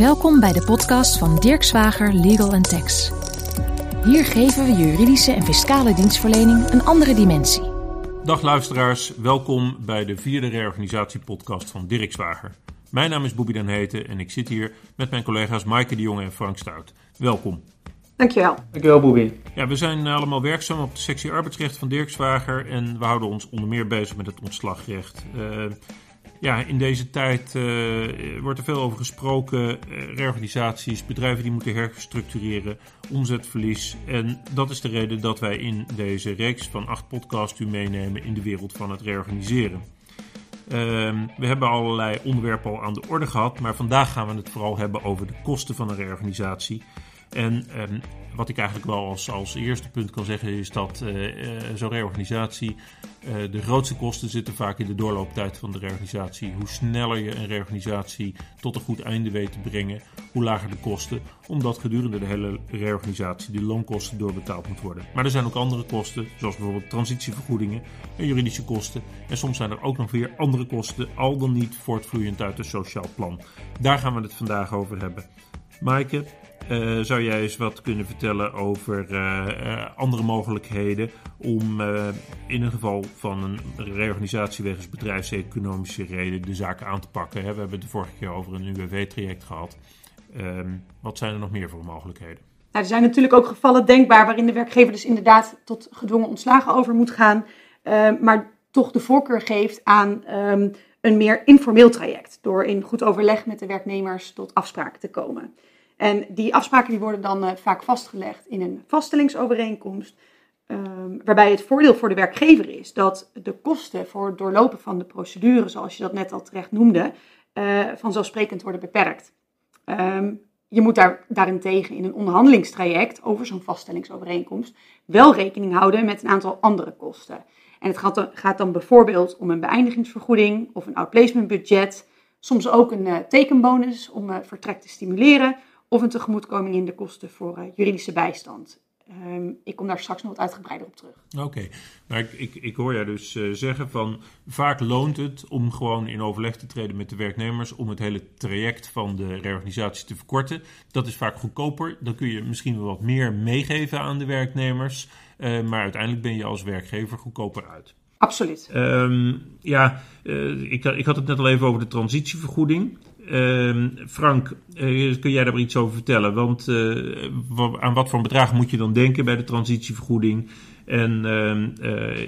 Welkom bij de podcast van Dirk Zwager Legal Tax. Hier geven we juridische en fiscale dienstverlening een andere dimensie. Dag luisteraars, welkom bij de vierde reorganisatiepodcast van Dirk Zwager. Mijn naam is Bobby Den Heten en ik zit hier met mijn collega's Maaike de Jonge en Frank Stout. Welkom. Dankjewel. Dankjewel, Bobby. Ja, we zijn allemaal werkzaam op de sectie arbeidsrecht van Dirk Zwager en we houden ons onder meer bezig met het ontslagrecht. Uh, ja, in deze tijd uh, wordt er veel over gesproken. Uh, reorganisaties, bedrijven die moeten herstructureren, omzetverlies. En dat is de reden dat wij in deze reeks van acht podcasts u meenemen in de wereld van het reorganiseren. Uh, we hebben allerlei onderwerpen al aan de orde gehad, maar vandaag gaan we het vooral hebben over de kosten van een reorganisatie. En ehm, wat ik eigenlijk wel als, als eerste punt kan zeggen is dat uh, uh, zo'n reorganisatie, uh, de grootste kosten zitten vaak in de doorlooptijd van de reorganisatie. Hoe sneller je een reorganisatie tot een goed einde weet te brengen, hoe lager de kosten, omdat gedurende de hele reorganisatie de loonkosten doorbetaald moet worden. Maar er zijn ook andere kosten, zoals bijvoorbeeld transitievergoedingen en juridische kosten. En soms zijn er ook nog weer andere kosten, al dan niet voortvloeiend uit een sociaal plan. Daar gaan we het vandaag over hebben. Maaike, uh, zou jij eens wat kunnen vertellen over uh, uh, andere mogelijkheden om in een geval van een reorganisatie wegens bedrijfseconomische reden de zaken aan te pakken? We hebben het de vorige keer over een UWV-traject gehad. Ehm, wat zijn er nog meer voor mogelijkheden? Nou, er zijn natuurlijk ook gevallen denkbaar waarin de werkgever dus inderdaad tot gedwongen ontslagen over moet gaan, maar toch de voorkeur geeft aan um, een meer informeel traject door in goed overleg met de werknemers tot afspraken te komen. En die afspraken die worden dan uh, vaak vastgelegd in een vaststellingsovereenkomst. Um, waarbij het voordeel voor de werkgever is dat de kosten voor het doorlopen van de procedure, zoals je dat net al terecht noemde, uh, vanzelfsprekend worden beperkt. Um, je moet daar, daarentegen in een onderhandelingstraject over zo'n vaststellingsovereenkomst wel rekening houden met een aantal andere kosten. En het gaat dan, bijvoorbeeld om een beëindigingsvergoeding of een outplacementbudget, soms ook een uh, tekenbonus om vertrek te stimuleren of een tegemoetkoming in de kosten voor uh, juridische bijstand. Um, ik kom daar straks nog wat uitgebreider op terug. Oké, okay. maar ik, ik, ik, hoor jij dus uh, zeggen van vaak loont het om gewoon in overleg te treden met de werknemers om het hele traject van de reorganisatie te verkorten. Dat is vaak goedkoper. Dan kun je misschien wel wat meer meegeven aan de werknemers, uh, maar uiteindelijk ben je als werkgever goedkoper uit. Absoluut. Um, ja, uh, ik, ik had het net al even over de transitievergoeding. Uh, Frank, uh, kun jij daar iets over vertellen? Want uh, aan wat voor bedrag moet je dan denken bij de transitievergoeding? En ehm,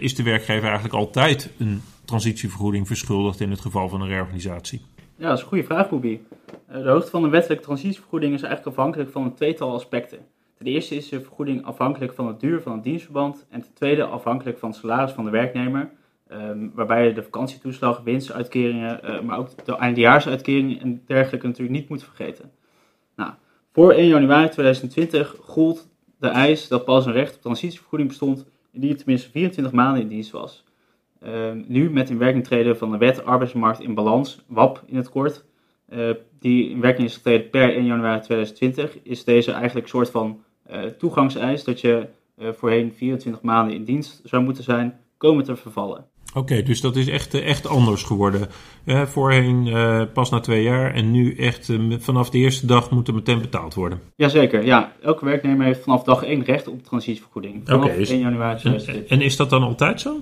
is de werkgever eigenlijk altijd een transitievergoeding verschuldigd in het geval van een reorganisatie? Ja, dat is een goede vraag, Bobby. de hoogte van een wettelijke transitievergoeding is eigenlijk afhankelijk van een tweetal aspecten. Ten eerste is de vergoeding afhankelijk van de duur van het dienstverband en ten tweede afhankelijk van het salaris van de werknemer Um, waarbij de vakantietoeslag, winstuitkeringen, uh, maar ook de eindejaarsuitkeringen en dergelijke natuurlijk niet moet vergeten. Nou, voor 1 januari 2020 gold de eis dat pas een recht op transitievergoeding bestond je tenminste 24 maanden in dienst was. Um, nu met inwerking treden van de wet arbeidsmarkt in balans, WAP in het kort, uh, die in werking is getreden per 1 januari 2020, is deze eigenlijk een soort van uh, toegangseis dat je voorheen 24 maanden in dienst zou moeten zijn, komen te vervallen. Oké, okay, dus dat is echt, echt anders geworden. Eh, voorheen uh, pas na twee jaar en nu echt uh, vanaf de eerste dag moet er meteen betaald worden. Jazeker, ja. Elke werknemer heeft vanaf dag één recht op transitievergoeding. Okay, 1 januari 2020. En, en, is dat dan altijd zo?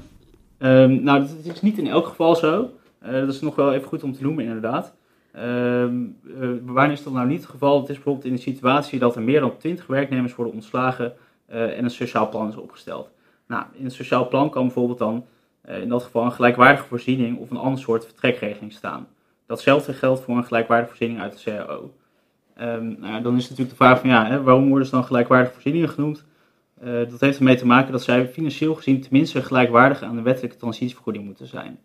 Um, nou, dat is niet in elk geval zo. dat is nog wel even goed om te noemen, inderdaad. Um, wanneer is dat nou niet het geval? Het is bijvoorbeeld in de situatie dat er meer dan 20 werknemers worden ontslagen en een sociaal plan is opgesteld. Nou, in het sociaal plan kan bijvoorbeeld dan in dat geval een gelijkwaardige voorziening of een ander soort vertrekregeling staan. Datzelfde geldt voor een gelijkwaardige voorziening uit de CAO. Um, nou, dan is natuurlijk de vraag van ja, hè, waarom worden ze dan gelijkwaardige voorzieningen genoemd? Uh, dat heeft ermee te maken dat zij financieel gezien tenminste gelijkwaardig aan de wettelijke transitievergoeding moeten zijn.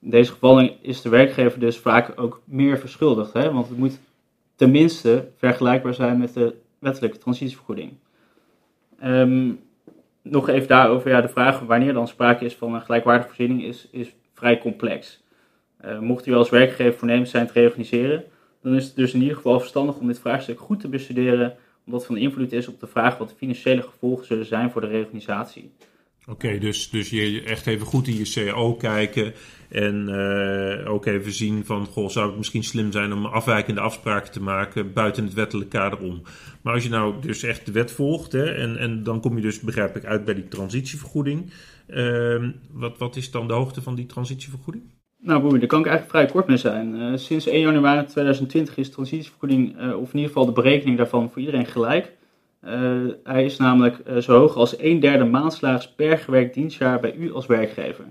In deze gevallen is de werkgever dus vaak ook meer verschuldigd, hè, want het moet tenminste vergelijkbaar zijn met de wettelijke transitievergoeding. Um, nog even daarover, ja, de vraag wanneer dan sprake is van een gelijkwaardige voorziening is, is vrij complex. Uh, mocht u als werkgever voornemens zijn te reorganiseren, dan is het dus in ieder geval verstandig om dit vraagstuk goed te bestuderen, omdat van invloed is op de vraag wat de financiële gevolgen zullen zijn voor de reorganisatie. Oké, dus, dus je echt even goed in je CAO kijken en uh, ook even zien van, goh, zou het misschien slim zijn om afwijkende afspraken te maken buiten het wettelijk kader om. Maar als je nou dus echt de wet volgt, hè, en, en dan kom je dus, begrijp ik, uit bij die transitievergoeding. Uh, wat, wat is dan de hoogte van die transitievergoeding? Nou, Boeien, daar kan ik eigenlijk vrij kort mee zijn. Uh, sinds 1 januari 2020 is transitievergoeding, uh, of in ieder geval de berekening daarvan, voor iedereen gelijk. Uh, hij is namelijk zo hoog als 1 derde maandslags per gewerkt dienstjaar bij u als werkgever.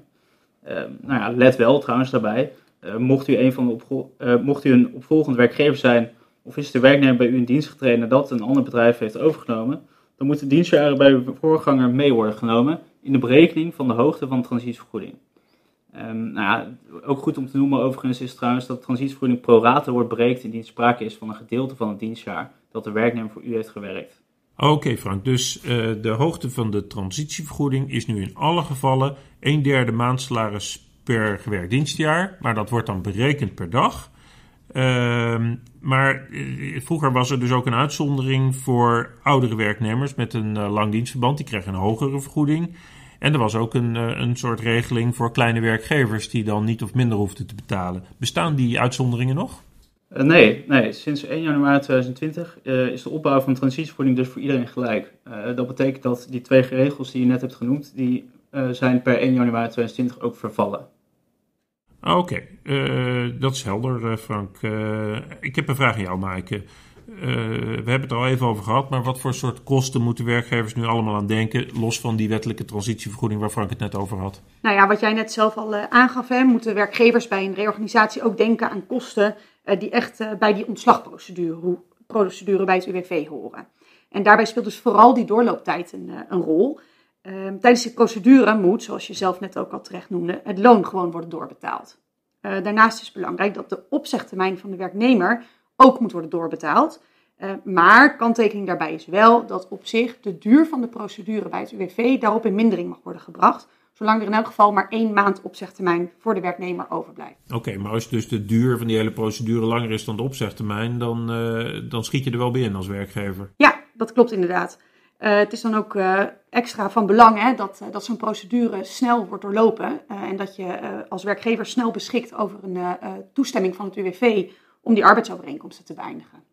nou ja, let wel trouwens daarbij, mocht, u een van de mocht u een opvolgend werkgever zijn of is de werknemer bij u in dienst getreden nadat een ander bedrijf heeft overgenomen, dan moeten dienstjaren bij uw voorganger mee worden genomen in de berekening van de hoogte van de transitievergoeding. Um, nou ja, ook goed om te noemen overigens is trouwens dat de transitievergoeding pro rata wordt berekend indien sprake is van een gedeelte van het dienstjaar dat de werknemer voor u heeft gewerkt. Oké Frank, dus uh, de hoogte van de transitievergoeding is nu in alle gevallen een derde maandsalaris per gewerkt dienstjaar, maar dat wordt dan berekend per dag. Uh, maar uh, vroeger was er dus ook een uitzondering voor oudere werknemers met een uh, lang dienstverband. Die kregen een hogere vergoeding. En er was ook een, een soort regeling voor kleine werkgevers die dan niet of minder hoefden te betalen. Bestaan die uitzonderingen nog? Uh, nee, nee, sinds 1 januari 2020 uh, is de opbouw van transitievergoeding dus voor iedereen gelijk. dat betekent dat die twee regels die je net hebt genoemd, die zijn per 1 januari 2020 ook vervallen. Oké, okay. uh, dat is helder, uh, Frank. Uh, ik heb een vraag aan jou, Maaike. we hebben het er al even over gehad, maar wat voor soort kosten moeten werkgevers nu allemaal aan denken, los van die wettelijke transitievergoeding waar Frank het net over had? Nou ja, wat jij net zelf al aangaf, hè, moeten werkgevers bij een reorganisatie ook denken aan kosten die echt bij die ontslagprocedure procedure bij het UWV horen. En daarbij speelt dus vooral die doorlooptijd een, een rol. Um, tijdens de procedure moet, zoals je zelf net ook al terecht noemde, het loon gewoon worden doorbetaald. Daarnaast is het belangrijk dat de opzegtermijn van de werknemer ook moet worden doorbetaald. Maar kanttekening daarbij is wel dat op zich de duur van de procedure bij het UWV daarop in mindering mag worden gebracht. Zolang er in elk geval maar één maand opzegtermijn voor de werknemer overblijft. Oké, okay, maar als dus de duur van die hele procedure langer is dan de opzegtermijn, dan, uh, dan schiet je er wel bij in als werkgever. Ja, dat klopt inderdaad. Uh, het is dan ook uh, extra van belang hè, dat, dat zo'n procedure snel wordt doorlopen en dat je als werkgever snel beschikt over een toestemming van het UWV om die arbeidsovereenkomsten te beëindigen.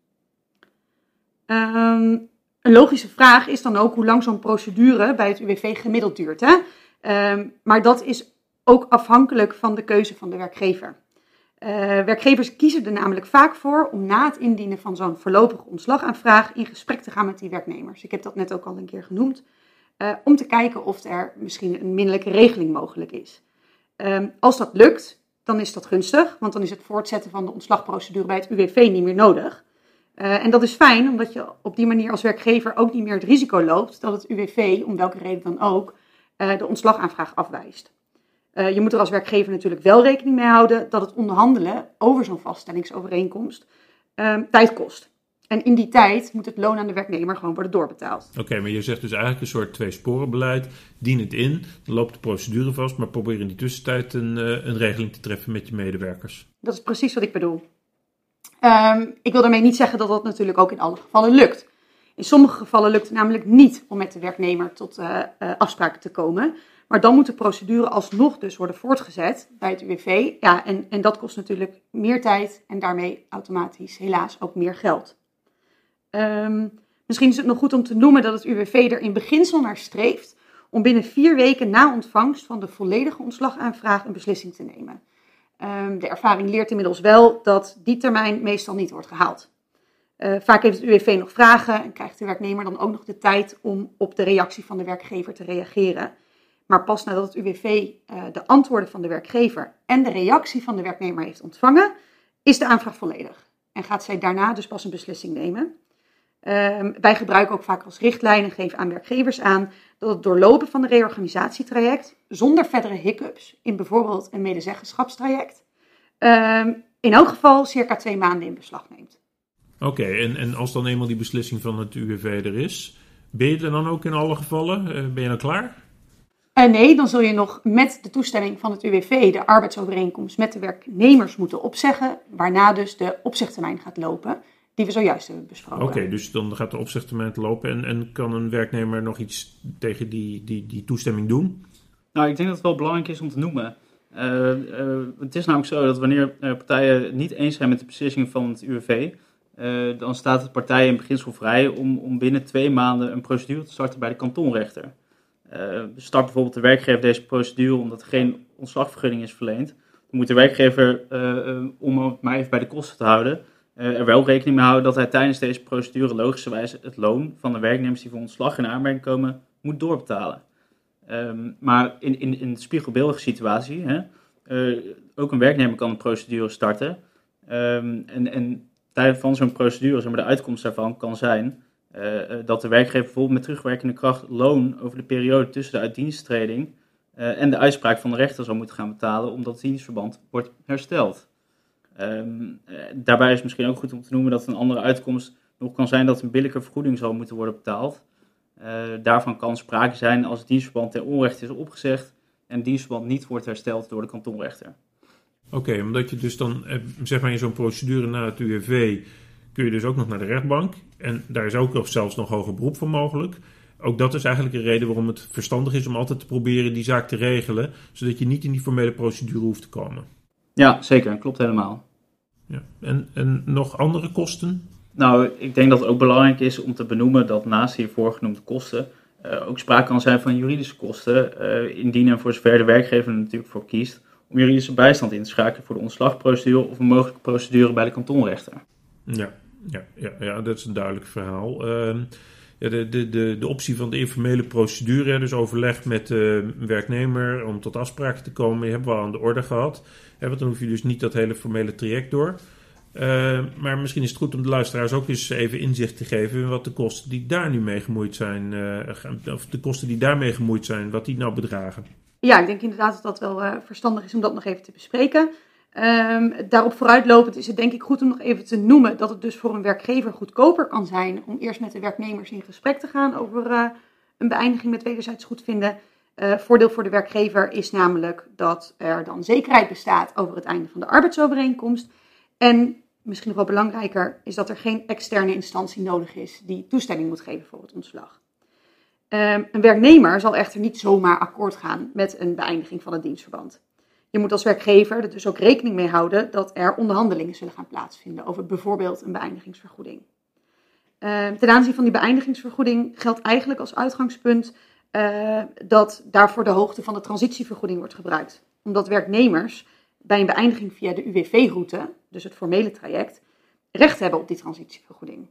Um, een logische vraag is dan ook hoe lang zo'n procedure bij het UWV gemiddeld duurt. Hè? Um, maar dat is ook afhankelijk van de keuze van de werkgever. Uh, werkgevers kiezen er namelijk vaak voor om na het indienen van zo'n voorlopige ontslagaanvraag in gesprek te gaan met die werknemers. Ik heb dat net ook al een keer genoemd. Uh, om te kijken of er misschien een minderlijke regeling mogelijk is. Uh, als dat lukt, dan is dat gunstig, want dan is het voortzetten van de ontslagprocedure bij het UWV niet meer nodig. Uh, en dat is fijn, omdat je op die manier als werkgever ook niet meer het risico loopt dat het UWV, om welke reden dan ook, de ontslagaanvraag afwijst. Uh, je moet er als werkgever natuurlijk wel rekening mee houden dat het onderhandelen over zo'n vaststellingsovereenkomst uh, tijd kost. En in die tijd moet het loon aan de werknemer gewoon worden doorbetaald. Oké, okay, maar je zegt dus eigenlijk een soort twee-sporen-beleid. Dien het in, dan loopt de procedure vast, maar probeer in die tussentijd een, uh, een regeling te treffen met je medewerkers. Dat is precies wat ik bedoel. Um, ik wil daarmee niet zeggen dat dat natuurlijk ook in alle gevallen lukt. In sommige gevallen lukt het namelijk niet om met de werknemer tot uh, uh, afspraken te komen. Maar dan moet de procedure alsnog dus worden voortgezet bij het UWV. Ja, en, en dat kost natuurlijk meer tijd en daarmee automatisch helaas ook meer geld. Um, misschien is het nog goed om te noemen dat het UWV er in beginsel naar streeft om binnen vier weken na ontvangst van de volledige ontslagaanvraag een beslissing te nemen. Um, de ervaring leert inmiddels wel dat die termijn meestal niet wordt gehaald. Uh, vaak heeft het UWV nog vragen en krijgt de werknemer dan ook nog de tijd om op de reactie van de werkgever te reageren. Maar pas nadat het UWV uh, de antwoorden van de werkgever en de reactie van de werknemer heeft ontvangen, is de aanvraag volledig. En gaat zij daarna dus pas een beslissing nemen. Uh, wij gebruiken ook vaak als richtlijn en geven aan werkgevers aan dat het doorlopen van de reorganisatietraject zonder verdere hiccups in bijvoorbeeld een medezeggenschapstraject uh, in elk geval circa twee maanden in beslag neemt. Oké, okay, en, en als dan eenmaal die beslissing van het UWV er is, ben je er dan ook in alle gevallen? Uh, ben je dan klaar? Uh, nee, dan zul je nog met de toestemming van het UWV de arbeidsovereenkomst met de werknemers moeten opzeggen, waarna dus de opzegtermijn gaat lopen. die we zojuist hebben besproken. Oké, dus dan gaat de opzegtermijn lopen en, en kan een werknemer nog iets tegen die, die, die toestemming doen? Nou, ik denk dat het wel belangrijk is om te noemen. Uh, uh, het is namelijk zo dat wanneer partijen het niet eens zijn met de beslissing van het UWV, uh, dan staat de partij in beginsel vrij om, om binnen twee maanden een procedure te starten bij de kantonrechter. start bijvoorbeeld de werkgever deze procedure omdat er geen ontslagvergunning is verleend. Dan moet de werkgever, om het maar even bij de kosten te houden, er wel rekening mee houden dat hij tijdens deze procedure logischerwijs het loon van de werknemers die voor ontslag in aanmerking komen, moet doorbetalen. Um, maar in, in, in de spiegelbeeldige situatie, hè, ook een werknemer kan een procedure starten. Um, en, en van zo'n procedure, maar, de uitkomst daarvan kan zijn uh, dat de werkgever bijvoorbeeld met terugwerkende kracht loon over de periode tussen de uitdiensttreding uh, en de uitspraak van de rechter zal moeten gaan betalen, omdat het dienstverband wordt hersteld. Um, daarbij is misschien ook goed om te noemen dat een andere uitkomst nog kan zijn dat een billijke vergoeding zal moeten worden betaald. Daarvan kan sprake zijn als het dienstverband ten onrechte is opgezegd en het dienstverband niet wordt hersteld door de kantonrechter. Oké, omdat je dus dan, eh, zeg maar in zo'n procedure na het UWV, kun je dus ook nog naar de rechtbank. En daar is ook zelfs nog hoger beroep voor mogelijk. Ook dat is eigenlijk een reden waarom het verstandig is om altijd te proberen die zaak te regelen, zodat je niet in die formele procedure hoeft te komen. Ja, zeker, klopt helemaal. Ja. En, en nog andere kosten? Nou, ik denk dat het ook belangrijk is om te benoemen dat naast hiervoor genoemde kosten uh, ook sprake kan zijn van juridische kosten, uh, indien en voor zover de werkgever er natuurlijk voor kiest om juridische bijstand in te schakelen voor de ontslagprocedure of een mogelijke procedure bij de kantonrechter. Ja, ja, ja, ja dat is een duidelijk verhaal. Ja, de, de, de, de optie van de informele procedure, dus overleg met de werknemer om tot afspraken te komen, hebben we al aan de orde gehad. want dan hoef je dus niet dat hele formele traject door. Uh, maar misschien is het goed om de luisteraars ook eens even inzicht te geven in wat de kosten die daar nu mee gemoeid zijn, uh, of de kosten die daarmee gemoeid zijn, wat die nou bedragen. Ja, ik denk inderdaad dat dat wel uh, verstandig is om dat nog even te bespreken. Um, daarop vooruitlopend is het denk ik goed om nog even te noemen dat het dus voor een werkgever goedkoper kan zijn om eerst met de werknemers in gesprek te gaan over een beëindiging met wederzijds goedvinden. voordeel voor de werkgever is namelijk dat er dan zekerheid bestaat over het einde van de arbeidsovereenkomst. En misschien nog wel belangrijker is dat er geen externe instantie nodig is die toestemming moet geven voor het ontslag. Um, een werknemer zal echter niet zomaar akkoord gaan met een beëindiging van het dienstverband. Je moet als werkgever er dus ook rekening mee houden dat er onderhandelingen zullen gaan plaatsvinden over bijvoorbeeld een beëindigingsvergoeding. Um, ten aanzien van die beëindigingsvergoeding geldt eigenlijk als uitgangspunt uh, dat daarvoor de hoogte van de transitievergoeding wordt gebruikt. Omdat werknemers bij een beëindiging via de UWV-route, dus het formele traject, recht hebben op die transitievergoeding.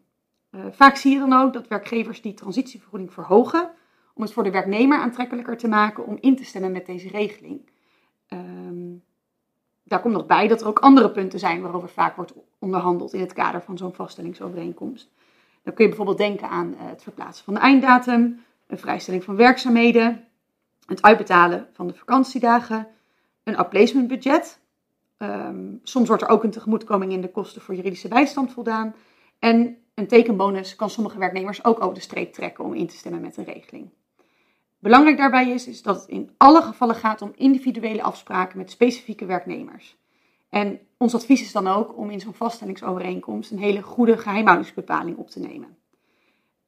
Uh, vaak zie je dan ook dat werkgevers die transitievergoeding verhogen om het voor de werknemer aantrekkelijker te maken om in te stemmen met deze regeling. Um, daar komt nog bij dat er ook andere punten zijn waarover vaak wordt onderhandeld in het kader van zo'n vaststellingsovereenkomst. Dan kun je bijvoorbeeld denken aan uh, het verplaatsen van de einddatum, een vrijstelling van werkzaamheden, het uitbetalen van de vakantiedagen, een outplacement budget. Um, soms wordt er ook een tegemoetkoming in de kosten voor juridische bijstand voldaan. En een tekenbonus kan sommige werknemers ook over de streep trekken om in te stemmen met een regeling. Belangrijk daarbij is, is dat het in alle gevallen gaat om individuele afspraken met specifieke werknemers. En ons advies is dan ook om in zo'n vaststellingsovereenkomst een hele goede geheimhoudingsbepaling op te nemen.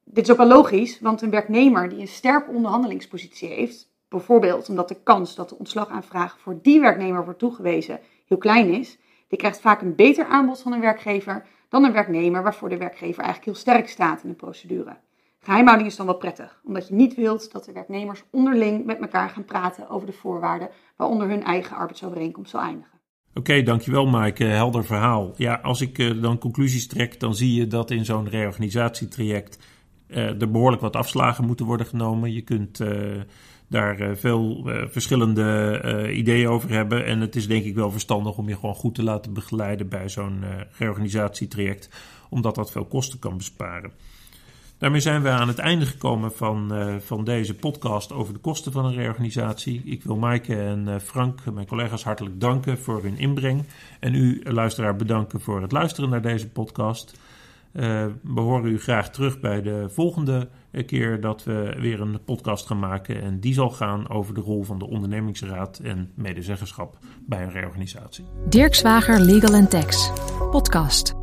Dit is ook wel logisch, want een werknemer die een sterke onderhandelingspositie heeft, bijvoorbeeld omdat de kans dat de ontslagaanvraag voor die werknemer wordt toegewezen heel klein is, die krijgt vaak een beter aanbod van een werkgever dan een werknemer waarvoor de werkgever eigenlijk heel sterk staat in de procedure. Geheimhouding is dan wel prettig, omdat je niet wilt dat de werknemers onderling met elkaar gaan praten over de voorwaarden waaronder hun eigen arbeidsovereenkomst zal eindigen. Oké, dankjewel Maaike. Helder verhaal. Ja, als ik uh, dan conclusies trek, dan zie je dat in zo'n reorganisatietraject uh, er behoorlijk wat afslagen moeten worden genomen. Je kunt uh, daar uh, veel uh, verschillende uh, ideeën over hebben. En het is denk ik wel verstandig om je gewoon goed te laten begeleiden bij zo'n reorganisatietraject, omdat dat veel kosten kan besparen. Daarmee zijn we aan het einde gekomen van, van deze podcast over de kosten van een reorganisatie. Ik wil Maaike en Frank, mijn collega's, hartelijk danken voor hun inbreng. En u, luisteraar, bedanken voor het luisteren naar deze podcast. Uh, we horen u graag terug bij de volgende keer dat we weer een podcast gaan maken. En die zal gaan over de rol van de ondernemingsraad en medezeggenschap bij een reorganisatie. Dirk Zwager Legal Tax, podcast.